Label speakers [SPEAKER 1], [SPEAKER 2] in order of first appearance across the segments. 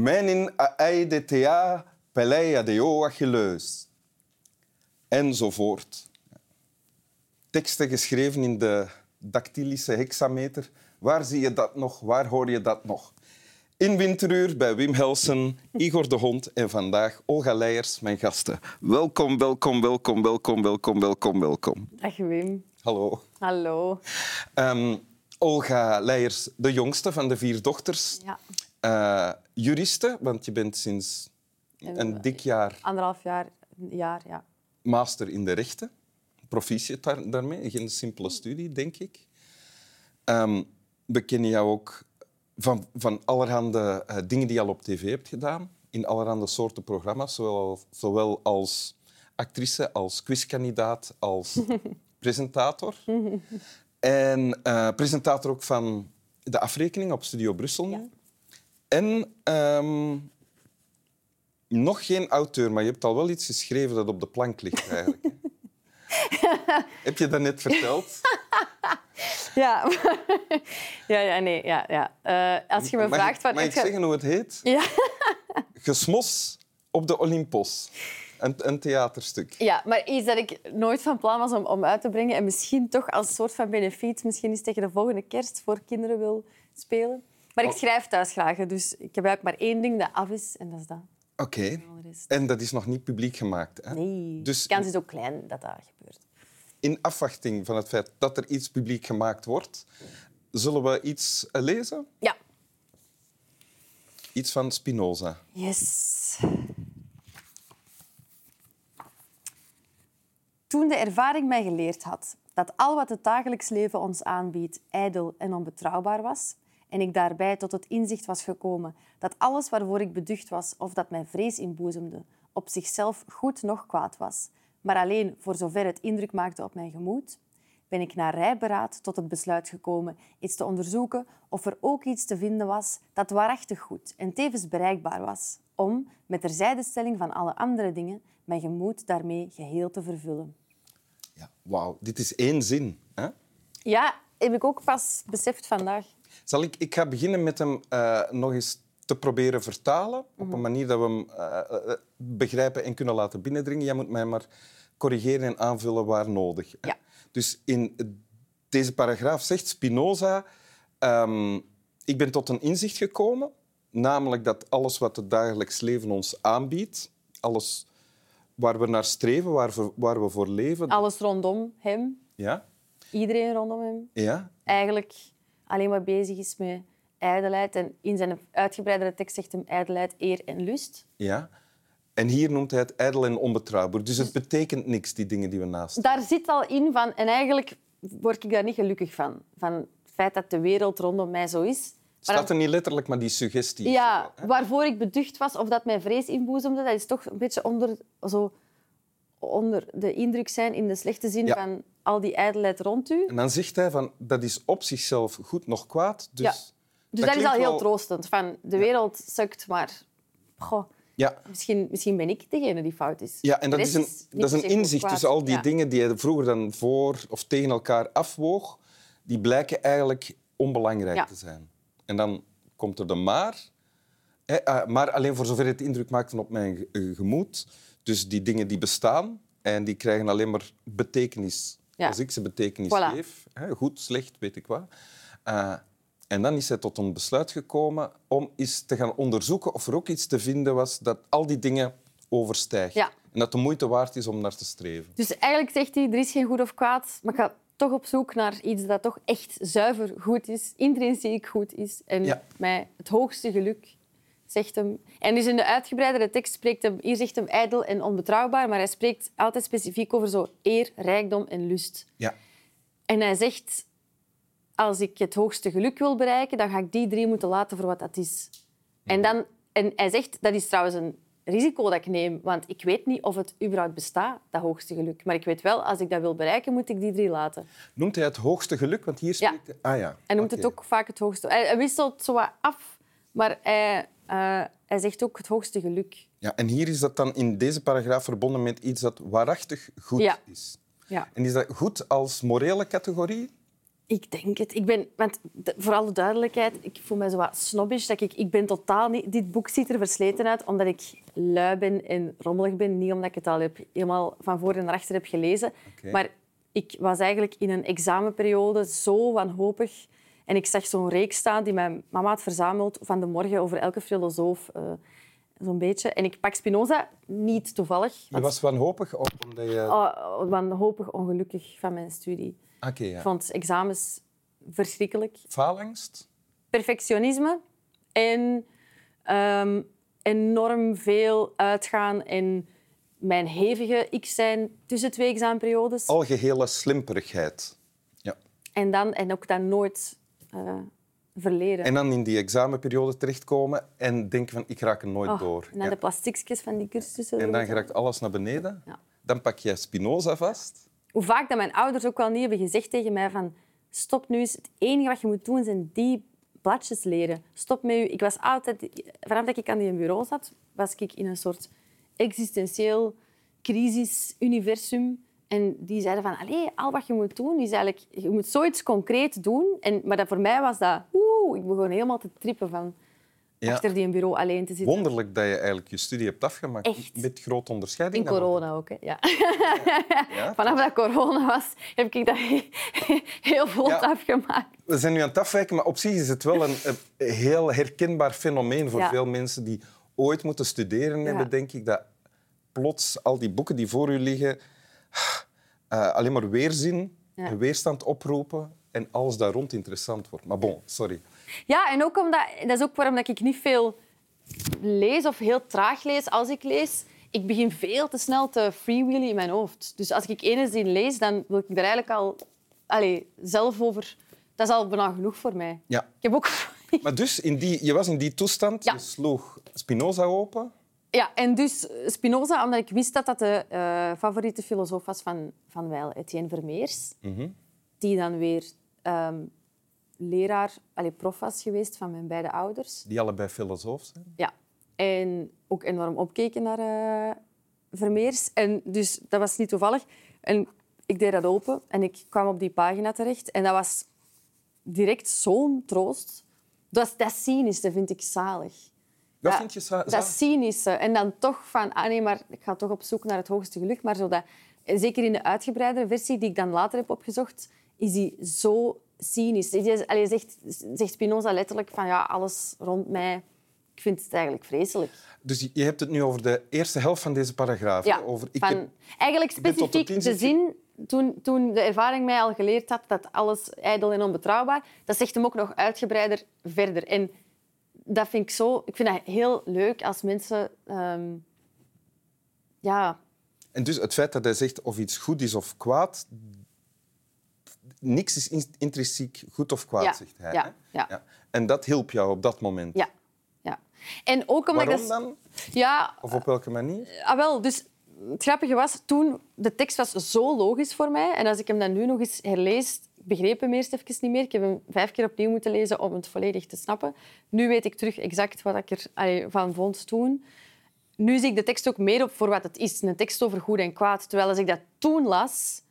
[SPEAKER 1] Menin aeideta peleia deo Achilleus. Enzovoort. Teksten geschreven in de dactylische hexameter. Waar zie je dat nog? Waar hoor je dat nog? In Winteruur bij Wim Helsen, Igor de Hond en vandaag Olga Leijers, mijn gasten. Welkom, welkom, welkom, welkom, welkom, welkom, welkom.
[SPEAKER 2] Dag Wim.
[SPEAKER 1] Hallo.
[SPEAKER 2] Hallo.
[SPEAKER 1] Ehm, Olga Leijers, de jongste van de vier dochters.
[SPEAKER 2] Ja,
[SPEAKER 1] Eh, juriste, want je bent sinds een dik jaar
[SPEAKER 2] anderhalf jaar, jaar ja.
[SPEAKER 1] master in de rechten. Proficiat daar, daarmee. Geen simpele studie, denk ik. Ehm, we kennen jou ook van, van allerhande eh, dingen die je al op tv hebt gedaan. In allerhande soorten programma's, zowel, zowel als actrice, als quizkandidaat, als presentator. En eh, presentator ook van de afrekening op Studio Brussel.
[SPEAKER 2] Ja.
[SPEAKER 1] En ehm, nog geen auteur, maar je hebt al wel iets geschreven dat op de plank ligt eigenlijk. Heb je dat net verteld?
[SPEAKER 2] Ja, ja, ja, nee, ja, ja. Eh, als je me
[SPEAKER 1] mag
[SPEAKER 2] vraagt...
[SPEAKER 1] ik,
[SPEAKER 2] van,
[SPEAKER 1] mag ik zeggen hoe het heet?
[SPEAKER 2] Ja.
[SPEAKER 1] Gesmos op de Olympos. Een, een theaterstuk.
[SPEAKER 2] ja, maar iets dat ik nooit van plan was om, om uit te brengen en misschien toch als soort van benefiet, misschien eens tegen de volgende kerst voor kinderen wil spelen. Maar ik
[SPEAKER 1] Oh.
[SPEAKER 2] schrijf thuis graag, dus ik heb eigenlijk maar één ding dat af is en dat is dat.
[SPEAKER 1] Oké. En dat is nog niet publiek gemaakt. Hè?
[SPEAKER 2] Nee,
[SPEAKER 1] Dus
[SPEAKER 2] de kans is ook klein dat dat gebeurt.
[SPEAKER 1] in afwachting van het feit dat er iets publiek gemaakt wordt, zullen we iets eh, lezen?
[SPEAKER 2] Ja.
[SPEAKER 1] Iets van Spinoza.
[SPEAKER 2] Yes. Toen de ervaring mij geleerd had dat al wat het dagelijks leven ons aanbiedt ijdel en onbetrouwbaar was, en ik daarbij tot het inzicht was gekomen dat alles waarvoor ik beducht was of dat mij vrees inboezemde, op zichzelf goed noch kwaad was, maar alleen voor zover het indruk maakte op mijn gemoed, ben ik na rijberaad tot het besluit gekomen iets te onderzoeken of er ook iets te vinden was dat waarachtig goed en tevens bereikbaar was, om, met terzijdestelling van alle andere dingen, mijn gemoed daarmee geheel te vervullen.
[SPEAKER 1] Ja, Wauw, dit is één zin. Hè?
[SPEAKER 2] Ja, heb ik ook pas beseft vandaag.
[SPEAKER 1] Zal ik, ik ga beginnen met hem eh, nog eens te proberen vertalen op
[SPEAKER 2] Mhm.
[SPEAKER 1] een manier dat we hem eh, eh, begrijpen en kunnen laten binnendringen. Jij moet mij maar corrigeren en aanvullen waar nodig.
[SPEAKER 2] Ja.
[SPEAKER 1] Dus in deze paragraaf zegt Spinoza... ehm, ik ben tot een inzicht gekomen, namelijk dat alles wat het dagelijks leven ons aanbiedt, alles waar we naar streven, waar we, waar we voor leven...
[SPEAKER 2] Alles rondom hem,
[SPEAKER 1] Ja?
[SPEAKER 2] Iedereen rondom hem,
[SPEAKER 1] Ja?
[SPEAKER 2] eigenlijk alleen maar bezig is met ijdelheid. En in zijn uitgebreidere tekst zegt hem ijdelheid, eer en lust.
[SPEAKER 1] Ja. En hier noemt hij het ijdel en onbetrouwbaar. Dus het betekent niks, die dingen die we naast.
[SPEAKER 2] daar zit al in van... En eigenlijk word ik daar niet gelukkig van. Van het feit dat de wereld rondom mij zo is. Maar
[SPEAKER 1] Staat er niet letterlijk, maar die suggestie.
[SPEAKER 2] ja,
[SPEAKER 1] wel,
[SPEAKER 2] waarvoor ik beducht was of dat mij vrees inboezemde, dat is toch een beetje onder, zo, onder de indruk zijn in de slechte zin
[SPEAKER 1] Ja.
[SPEAKER 2] van al die ijdelheid rond u.
[SPEAKER 1] En dan zegt hij van dat is op zichzelf goed nog kwaad. Dus,
[SPEAKER 2] Ja. Dus dat, is al heel
[SPEAKER 1] wel-
[SPEAKER 2] troostend. Van, de wereld sukt, maar goh,
[SPEAKER 1] Ja.
[SPEAKER 2] misschien, misschien ben ik degene die fout is.
[SPEAKER 1] Ja, en dat is een, dat is een inzicht tussen al die dingen die hij vroeger dan voor of tegen elkaar afwoog, die blijken eigenlijk onbelangrijk te zijn. En dan komt er de maar. Eh, maar alleen voor zover het indruk maakte op mijn eh, gemoed. Dus die dingen die bestaan en die krijgen alleen maar betekenis
[SPEAKER 2] Ja.
[SPEAKER 1] als ik ze betekenis
[SPEAKER 2] Voilà.
[SPEAKER 1] geef. Hè, goed, slecht, weet ik wat. Eh, en dan is hij tot een besluit gekomen om eens te gaan onderzoeken of er ook iets te vinden was dat al die dingen overstijgt.
[SPEAKER 2] Ja.
[SPEAKER 1] En dat de moeite waard is om naar te streven.
[SPEAKER 2] Dus eigenlijk zegt hij, er is geen goed of kwaad, maar ik ga toch op zoek naar iets dat toch echt zuiver goed is, intrinsiek goed is en
[SPEAKER 1] Ja.
[SPEAKER 2] mij het hoogste geluk zegt hem. En dus in de uitgebreidere tekst spreekt hem, hier zegt hem ijdel en onbetrouwbaar, maar hij spreekt altijd specifiek over zo eer, rijkdom en lust.
[SPEAKER 1] Ja.
[SPEAKER 2] En hij zegt, als ik het hoogste geluk wil bereiken, dan ga ik die drie moeten laten voor wat dat is. En, dan, en hij zegt, dat is trouwens een risico dat ik neem, want ik weet niet of het überhaupt bestaat, dat hoogste geluk. Maar ik weet wel, als ik dat wil bereiken, moet ik die drie laten.
[SPEAKER 1] Noemt hij het hoogste geluk? Want hier spreekt hij... Ah ja.
[SPEAKER 2] Hij noemt het ook vaak het hoogste. Hij wisselt zo wat af, maar hij, eh, hij zegt ook het hoogste geluk.
[SPEAKER 1] Ja, en hier is dat dan in deze paragraaf verbonden met iets dat waarachtig goed
[SPEAKER 2] Ja.
[SPEAKER 1] is.
[SPEAKER 2] Ja.
[SPEAKER 1] En is dat goed als morele categorie?
[SPEAKER 2] Ik denk het. Ik ben, want de- voor alle duidelijkheid, ik voel me zo wat snobbish. Dat ik, ik ben totaal niet... Dit boek ziet er versleten uit omdat ik lui ben en rommelig ben. Niet omdat ik het al heb, helemaal van voor en naar achter heb gelezen. Maar ik was eigenlijk in een examenperiode zo wanhopig. En ik zag zo'n reeks staan die mijn mama had verzameld van de morgen over elke filosoof. eh, Zo'n beetje. En ik pak Spinoza, niet toevallig.
[SPEAKER 1] Je
[SPEAKER 2] want-
[SPEAKER 1] was wanhopig op- omdat je...
[SPEAKER 2] Oh, wanhopig ongelukkig van mijn studie.
[SPEAKER 1] Oké,
[SPEAKER 2] Ik
[SPEAKER 1] ja.
[SPEAKER 2] vond examens verschrikkelijk.
[SPEAKER 1] Faalangst?
[SPEAKER 2] Perfectionisme en ehm, enorm veel uitgaan en mijn hevige ik zijn tussen twee examenperiodes.
[SPEAKER 1] Algehele slimperigheid. Ja.
[SPEAKER 2] En, dan, en ook dan nooit eh, verleden.
[SPEAKER 1] En dan in die examenperiode terechtkomen en denken van, ik raak er nooit
[SPEAKER 2] Oh,
[SPEAKER 1] door. Ja.
[SPEAKER 2] de plastiekjes van die cursussen.
[SPEAKER 1] En dan
[SPEAKER 2] doen.
[SPEAKER 1] raakt alles naar beneden.
[SPEAKER 2] Ja.
[SPEAKER 1] Dan pak je Spinoza vast.
[SPEAKER 2] Hoe vaak dat mijn ouders ook wel niet hebben gezegd tegen mij van stop nu eens. Het enige wat je moet doen zijn die bladjes leren. Stop met je. Ik was altijd... Vanaf dat ik aan die bureau zat, was ik in een soort existentieel crisis-universum. En die zeiden van, allee, al wat je moet doen is eigenlijk... Je moet zoiets concreet doen. En, maar dat voor mij was dat... Oeh, ik begon helemaal te trippen van
[SPEAKER 1] Ja.
[SPEAKER 2] achter die bureau alleen te zitten.
[SPEAKER 1] Wonderlijk dat je eigenlijk je studie hebt afgemaakt.
[SPEAKER 2] Echt.
[SPEAKER 1] Met grote onderscheiding.
[SPEAKER 2] In corona ook, hè. Ja.
[SPEAKER 1] Ja.
[SPEAKER 2] Vanaf dat corona was, heb ik dat heel vlot afgemaakt.
[SPEAKER 1] We zijn nu aan het afwijken, maar op zich is het wel een, een heel herkenbaar fenomeen voor veel mensen die ooit moeten studeren hebben, denk ik. Dat plots al die boeken die voor u liggen eh, alleen maar weerzin
[SPEAKER 2] Ja.
[SPEAKER 1] en weerstand oproepen en alles daar rond interessant wordt. Maar bon, sorry.
[SPEAKER 2] Ja, en ook omdat, dat is ook waarom dat ik niet veel lees of heel traag lees als ik lees. Ik begin veel te snel te freewheelen in mijn hoofd. Dus als ik ene zin lees, dan wil ik er eigenlijk al allee, zelf over... Dat is al bijna genoeg voor mij.
[SPEAKER 1] Ja.
[SPEAKER 2] Ik heb ook...
[SPEAKER 1] Maar dus, in die, je was in die toestand,
[SPEAKER 2] Ja.
[SPEAKER 1] je sloeg Spinoza open.
[SPEAKER 2] Ja, en dus Spinoza, omdat ik wist dat dat de eh, favoriete filosoof was van, van Weil, Etienne Vermeers. Die dan weer ehm, leraar, allee, prof was geweest van mijn beide ouders.
[SPEAKER 1] Die allebei filosoof zijn.
[SPEAKER 2] Ja. En ook enorm opkeken naar eh, Vermeers. En dus dat was niet toevallig. En ik deed dat open en ik kwam op die pagina terecht. En dat was direct zo'n troost. Dat, is- dat cynische vind ik zalig. Ja,
[SPEAKER 1] vind je
[SPEAKER 2] Dat cynische. En dan toch van, ah nee, maar ik ga toch op zoek naar het hoogste geluk. Maar zo dat, en zeker in de uitgebreidere versie die ik dan later heb opgezocht, is die zo cynisch. Allee, zegt, zegt Spinoza letterlijk van, ja, alles rond mij, ik vind het eigenlijk vreselijk.
[SPEAKER 1] Dus je- je hebt het nu over de eerste helft van deze paragraaf.
[SPEAKER 2] Ja?
[SPEAKER 1] Over, ik
[SPEAKER 2] van,
[SPEAKER 1] heb-
[SPEAKER 2] eigenlijk specifiek de zin, toen, toen de ervaring mij al geleerd had dat alles ijdel en onbetrouwbaar, dat zegt hem ook nog uitgebreider verder. En dat vind ik zo... Ik vind dat heel leuk als mensen... ehm, ja,
[SPEAKER 1] En dus het feit dat hij zegt of iets goed is of kwaad, niks is in- intrinsiek goed of kwaad,
[SPEAKER 2] Ja,
[SPEAKER 1] zegt hij.
[SPEAKER 2] ja,
[SPEAKER 1] hè?
[SPEAKER 2] ja.
[SPEAKER 1] En dat hielp jou op dat moment.
[SPEAKER 2] ja, ja. En ook omdat
[SPEAKER 1] Waarom
[SPEAKER 2] dat...
[SPEAKER 1] dan?
[SPEAKER 2] Ja,
[SPEAKER 1] Of op welke manier?
[SPEAKER 2] Ah, wel, dus het grappige was, toen de tekst was zo logisch voor mij. En als ik hem dan nu nog eens herlees, begreep hem eerst even niet meer. Ik heb hem vijf keer opnieuw moeten lezen om het volledig te snappen. Nu weet ik terug exact wat ik ervan vond toen. Nu zie ik de tekst ook meer op voor wat het is. Een tekst over goed en kwaad. Terwijl als ik dat toen las,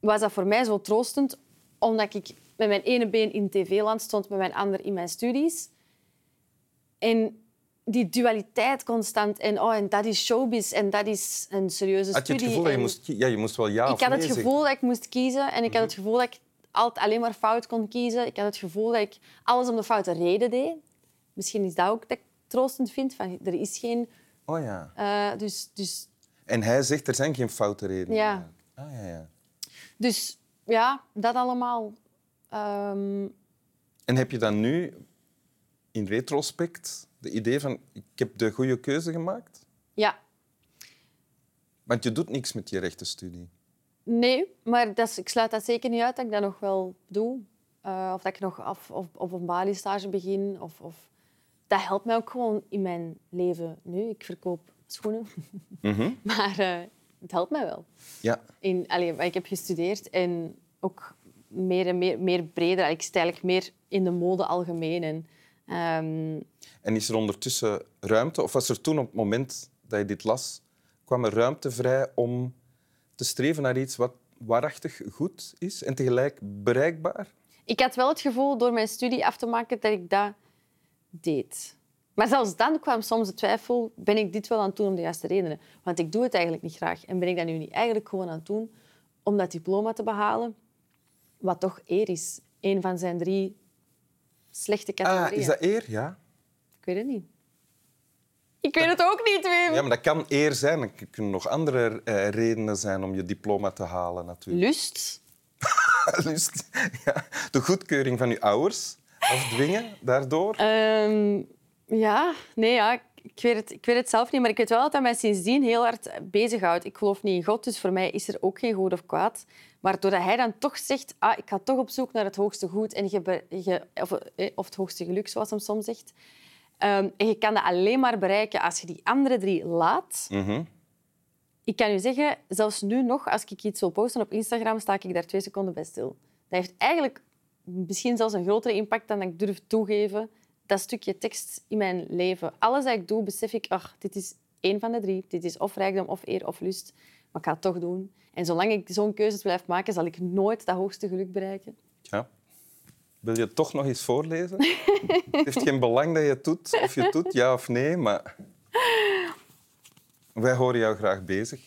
[SPEAKER 2] was dat voor mij zo troostend. Omdat ik met mijn ene been in tv-land stond, met mijn ander in mijn studies. En die dualiteit constant. En, oh, en dat is showbiz en dat is een serieuze
[SPEAKER 1] Had je het
[SPEAKER 2] studie.
[SPEAKER 1] gevoel dat je moest... Ja, je moest wel ja
[SPEAKER 2] ik had het gevoel dat ik moest kiezen. En ik had het gevoel dat ik altijd alleen maar fout kon kiezen. Ik had het gevoel dat ik alles om de foute reden deed. Misschien is dat ook dat ik troostend vind. Van, er is geen...
[SPEAKER 1] Oh ja.
[SPEAKER 2] eh, dus, dus,
[SPEAKER 1] En hij zegt, er zijn geen foute redenen.
[SPEAKER 2] Ja.
[SPEAKER 1] Ah, ja, ja.
[SPEAKER 2] dus ja, dat allemaal. Ehm,
[SPEAKER 1] En heb je dan nu, in retrospect, de idee van ik heb de goede keuze gemaakt?
[SPEAKER 2] ja,
[SPEAKER 1] Want je doet niks met je rechtenstudie.
[SPEAKER 2] Nee, maar dat is, ik sluit dat zeker niet uit dat ik dat nog wel doe. Eh, of dat ik nog af, of, op een Bali-stage begin. Of, of... Dat helpt mij ook gewoon in mijn leven nu. Ik verkoop schoenen. maar eh, het helpt mij wel.
[SPEAKER 1] Ja.
[SPEAKER 2] In, allee, ik heb gestudeerd en ook meer en meer, meer breder. Ik eigenlijk meer in de mode algemeen. En, ehm,
[SPEAKER 1] En is er ondertussen ruimte, of was er toen op het moment dat je dit las, kwam er ruimte vrij om te streven naar iets wat waarachtig goed is en tegelijk bereikbaar?
[SPEAKER 2] Ik had wel het gevoel door mijn studie af te maken dat ik dat deed. Maar zelfs dan kwam soms de twijfel, ben ik dit wel aan het doen om de juiste redenen? Want ik doe het eigenlijk niet graag. En ben ik dat nu niet eigenlijk gewoon aan het doen om dat diploma te behalen? Wat toch eer is. Een van zijn drie slechte categorieën.
[SPEAKER 1] Ah, is dat eer? Ja.
[SPEAKER 2] Ik weet het niet. Ik weet het ook niet, Wim.
[SPEAKER 1] Ja, maar dat kan eer zijn. Er kunnen nog andere eh, redenen zijn om je diploma te halen, natuurlijk.
[SPEAKER 2] Lust?
[SPEAKER 1] Lust. Ja. De goedkeuring van je ouders afdwingen daardoor.
[SPEAKER 2] Ehm, ja, nee, ja. Ik weet, het, ik weet het zelf niet, maar ik weet wel dat dat mij sindsdien heel hard bezighoudt. Ik geloof niet in God, dus voor mij is er ook geen goed of kwaad. Maar doordat hij dan toch zegt, ah, ik ga toch op zoek naar het hoogste goed en je, be- je, of, eh, of het hoogste geluk, zoals hij soms zegt. Ehm, en je kan dat alleen maar bereiken als je die andere drie laat.
[SPEAKER 1] Mhm.
[SPEAKER 2] Ik kan u zeggen, zelfs nu nog, als ik iets wil posten op Instagram, sta ik daar twee seconden bij stil. Dat heeft eigenlijk misschien zelfs een grotere impact dan ik durf toegeven. Dat stukje tekst in mijn leven. Alles dat ik doe, besef ik, ach, dit is één van de drie. Dit is of rijkdom, of eer, of lust. Maar ik ga het toch doen. En zolang ik zo'n keuze blijf maken, zal ik nooit dat hoogste geluk bereiken.
[SPEAKER 1] Ja. Wil je toch nog eens voorlezen? het heeft geen belang dat je het doet, of je het doet, ja of nee, maar wij horen jou graag bezig.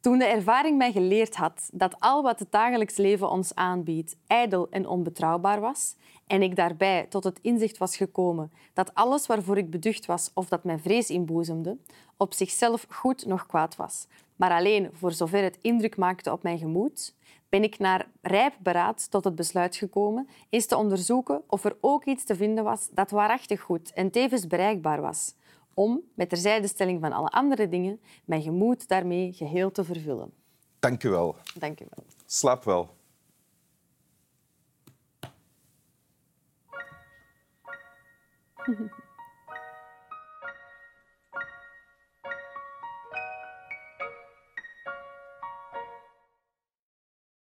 [SPEAKER 2] Toen de ervaring mij geleerd had dat al wat het dagelijks leven ons aanbiedt ijdel en onbetrouwbaar was, en ik daarbij tot het inzicht was gekomen dat alles waarvoor ik beducht was of dat mij vrees inboezemde, op zichzelf goed nog kwaad was, maar alleen voor zover het indruk maakte op mijn gemoed, ben ik naar rijp beraad tot het besluit gekomen eens te onderzoeken of er ook iets te vinden was dat waarachtig goed en tevens bereikbaar was, om, met terzijdestelling van alle andere dingen, mijn gemoed daarmee geheel te vervullen.
[SPEAKER 1] Dank je wel.
[SPEAKER 2] Dank u wel.
[SPEAKER 1] Slaap wel.